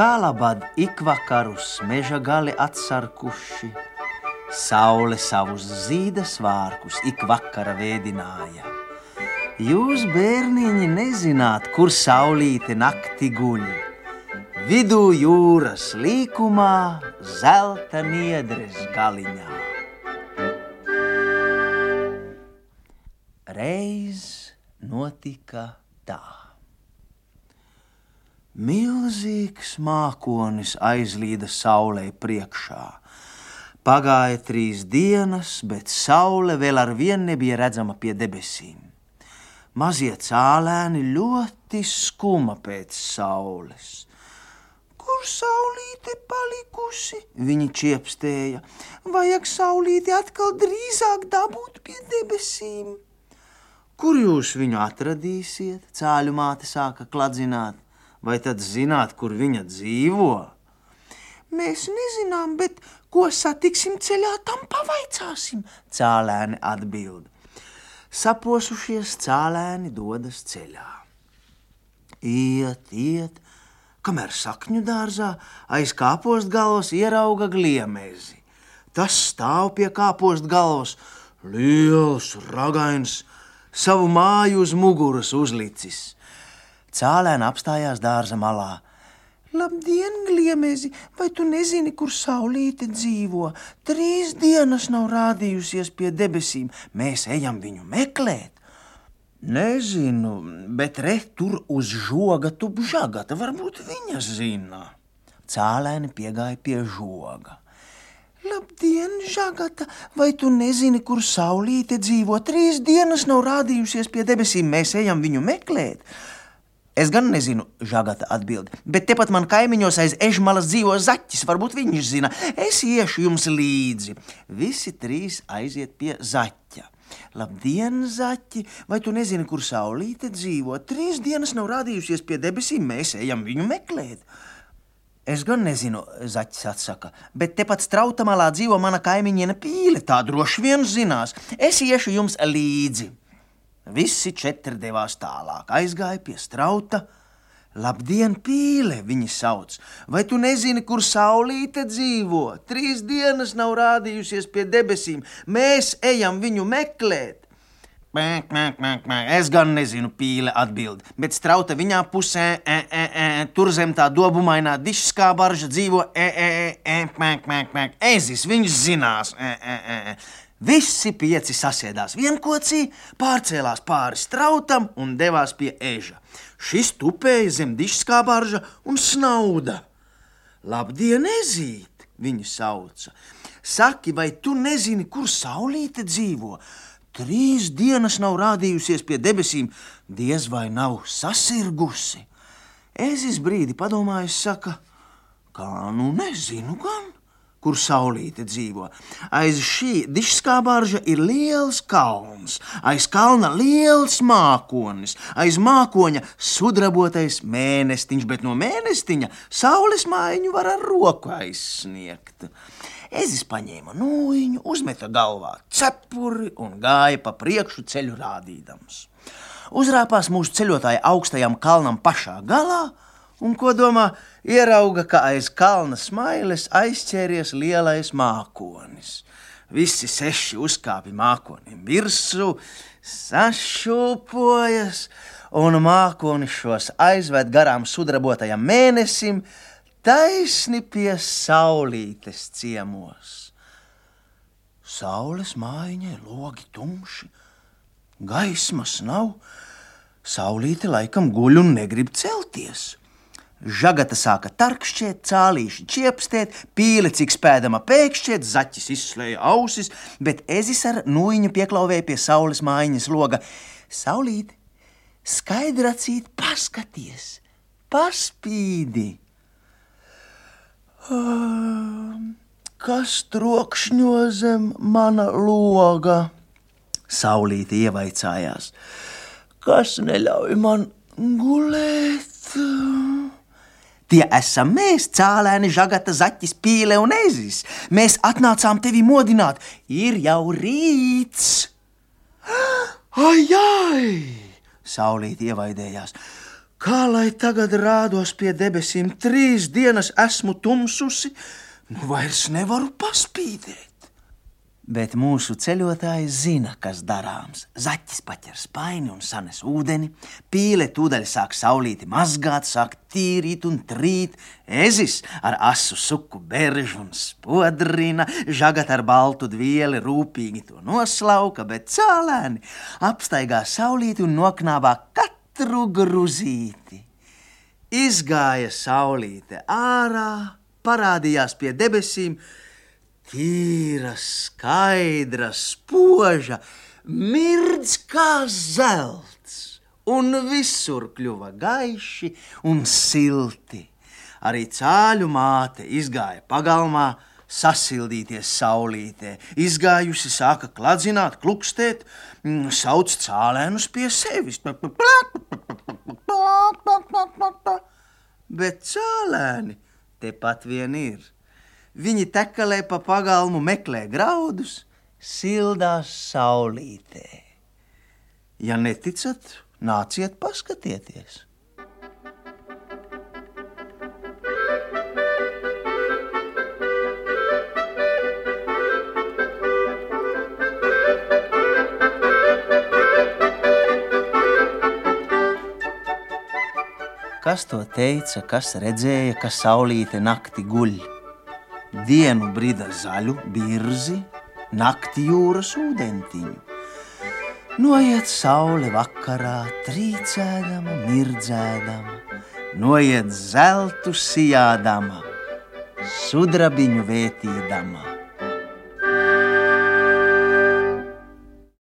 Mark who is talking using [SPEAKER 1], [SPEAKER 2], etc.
[SPEAKER 1] kā labad ikvakarus meža gali atsarkuši. Saule savus zīdas vārkus ik vakara vēdināja. Jūs, bērniņi, nezināt, kur saulīte nakti guļ. Vidū jūras līkumā, zelta niedres galiņā. Reiz notika tā. Milzīgs mākonis aizlīda saulē priekšā. Pagāja trīs dienas, bet saule vēl ar vienu nebija redzama pie debesīm. Mazie cālēni ļoti skuma pēc saules. Kur saulīte palikusi? Viņi čiepstēja. Vajag saulīti atkal drīzāk dabūt pie debesīm. Kur jūs viņu atradīsiet? Cāļu māte sāka kladzināt. Vai tad zināt, kur viņa dzīvo? Mēs nezinām, bet ko satiksim ceļā, tam pavaicāsim. Cālēni atbild. Saposušies cālēni dodas ceļā. Iet, iet, kamēr sakņu dārzā aiz kāpost galvas ierauga gliemezi. Tas stāv pie kāpost galvas, liels, ragains, savu māju uz muguras uzlicis. Cālēna apstājās dārza malā. Labdien, gliemezi, vai tu nezini, kur saulīte dzīvo? Trīs dienas nav rādījusies pie debesīm. Mēs ejam viņu meklēt. Nezinu, bet re tur uz žoga tu žagata, varbūt viņa zina. Cālēni piegāja pie žoga. Labdien, Žagata! Vai tu nezini, kur saulīte dzīvo? Trīs dienas nav rādījusies pie debesīm. Mēs ejam viņu meklēt. Es gan nezinu, žagata atbild, bet tepat man kaimiņos aiz ežmalas dzīvo zaķis. Varbūt viņš zina, es iešu jums līdzi. Visi trīs aiziet pie zaķa. Labdien, zaķi! Vai tu nezini, kur saulīte dzīvo? Trīs dienas nav rādījusies pie debesīm, mēs ejam viņu meklēt. Es gan nezinu, zaķis atsaka, bet tepat strauta malā dzīvo mana kaimiņiene pīle. Tā droši vien zinās. Es iešu jums līdzi. Visi četri devās tālāk, aizgāja pie strauta. Labdien, pīle, viņi sauc. Vai tu nezini, kur saulīte dzīvo? Trīs dienas nav rādījusies pie debesīm. Mēs ejam viņu meklēt. Mēk, mēk, mēk, mēk. Es gan nezinu, pīle atbild, bet strauta viņā pusē, e, e, e, tur zem tā dobumainā dišskā barža dzīvo, e, e, e, mēk, mēk, mēk. Ezis, viņš zinās. E, e, e. Visi pieci sasēdās vienkocī, pārcēlās pāri strautam un devās pie eža. Šis tupēja zem dišskā barža un snauda. Labdien, ezīt! Viņu sauca. Saki, vai tu nezini, kur saulīte dzīvo? Trīs dienas nav rādījusies pie debesīm, diez vai nav sasirgusi. Ezis brīdi padomājis, saka, kā nu nezinu gan kur saulīte dzīvo. Aiz šī dišskābārža ir liels kalns, aiz kalna liels mākonis, aiz mākoņa sudrabotais mēnestiņš, bet no mēnestiņa saules mājiņu var ar roku aizsniegt. Ezis paņēma nūjiņu, uzmeta galvā cepuri un gāja pa priekšu ceļu rādīdams. Uzrāpās mūsu ceļotāja augstajam kalnam pašā galā, un ko domā, ierauga, ka aiz kalna smailes aizķēries lielais mākonis. Visi seši uzkāpa mākonim virsū, sašūpojas, un mākonis šos aizved garām sudrabotajam mēnesim, taisni pie saulītes ciemos. Saules mājiņai logi tumši, gaismas nav, saulīte laikam guļ un negrib celties. Žagata sāka tarkšķēt, cālīši čiepstēt, pīle cik spēdama pēkšķēt, zaķis izslēja ausis, bet ezis ar nūjiņu pieklauvēja pie saules mājiņas loga. Saulīt, skaidracīt, paskaties, paspīdi! Kas trokšņo zem mana loga? Saulīte ievaicājās. Kas neļauj man gulēt? Tie esam mēs, cēlēni, žagata, zaķis, pīle un ezis. Mēs atnācām tevi modināt. Ir jau rīts. Ai, ai! Saulīt ievaidējās. Kā lai tagad rādos pie debesīm, trīs dienas esmu tumsusi, nu vairs nevaru paspīdēt.
[SPEAKER 2] Bet mūsu ceļotājs zina, kas darāms. Zaķis paķer spaini un sanes ūdeni, pīle tūdaļ sāk saulīti mazgāt, sāk tīrīt un trīt, ezis ar asu suku beržu un spodrina, žagat ar baltu dvieli rūpīgi to noslauka, bet cālēni apstaigā saulīti un noknāvā katru gruzīti.
[SPEAKER 1] Izgāja saulīte ārā, parādījās pie debesīm, tīra, skaidra, spoža, mirdz kā zelts, un visur kļuva gaiši un silti. Arī cāļu māte izgāja pagalmā, sasildīties saulītē, izgājusi, sāka kladzināt, klukstēt, mm, sauc cālēnus pie sevis. Bet cālēni tepat vien ir. Viņi tekalē pa pagalmu, meklē graudus, sildās saulītē. Ja neticat, nāciet paskatieties!
[SPEAKER 2] Kas to teica, kas redzēja, ka saulīte nakti guļ? Dienu brīda zaļu birzi, nakti jūras ūdentiņu. Noiet saule vakarā, trīcēdama, mirdzēdama, noiet zeltu sijādama, sudrabiņu vētīdama.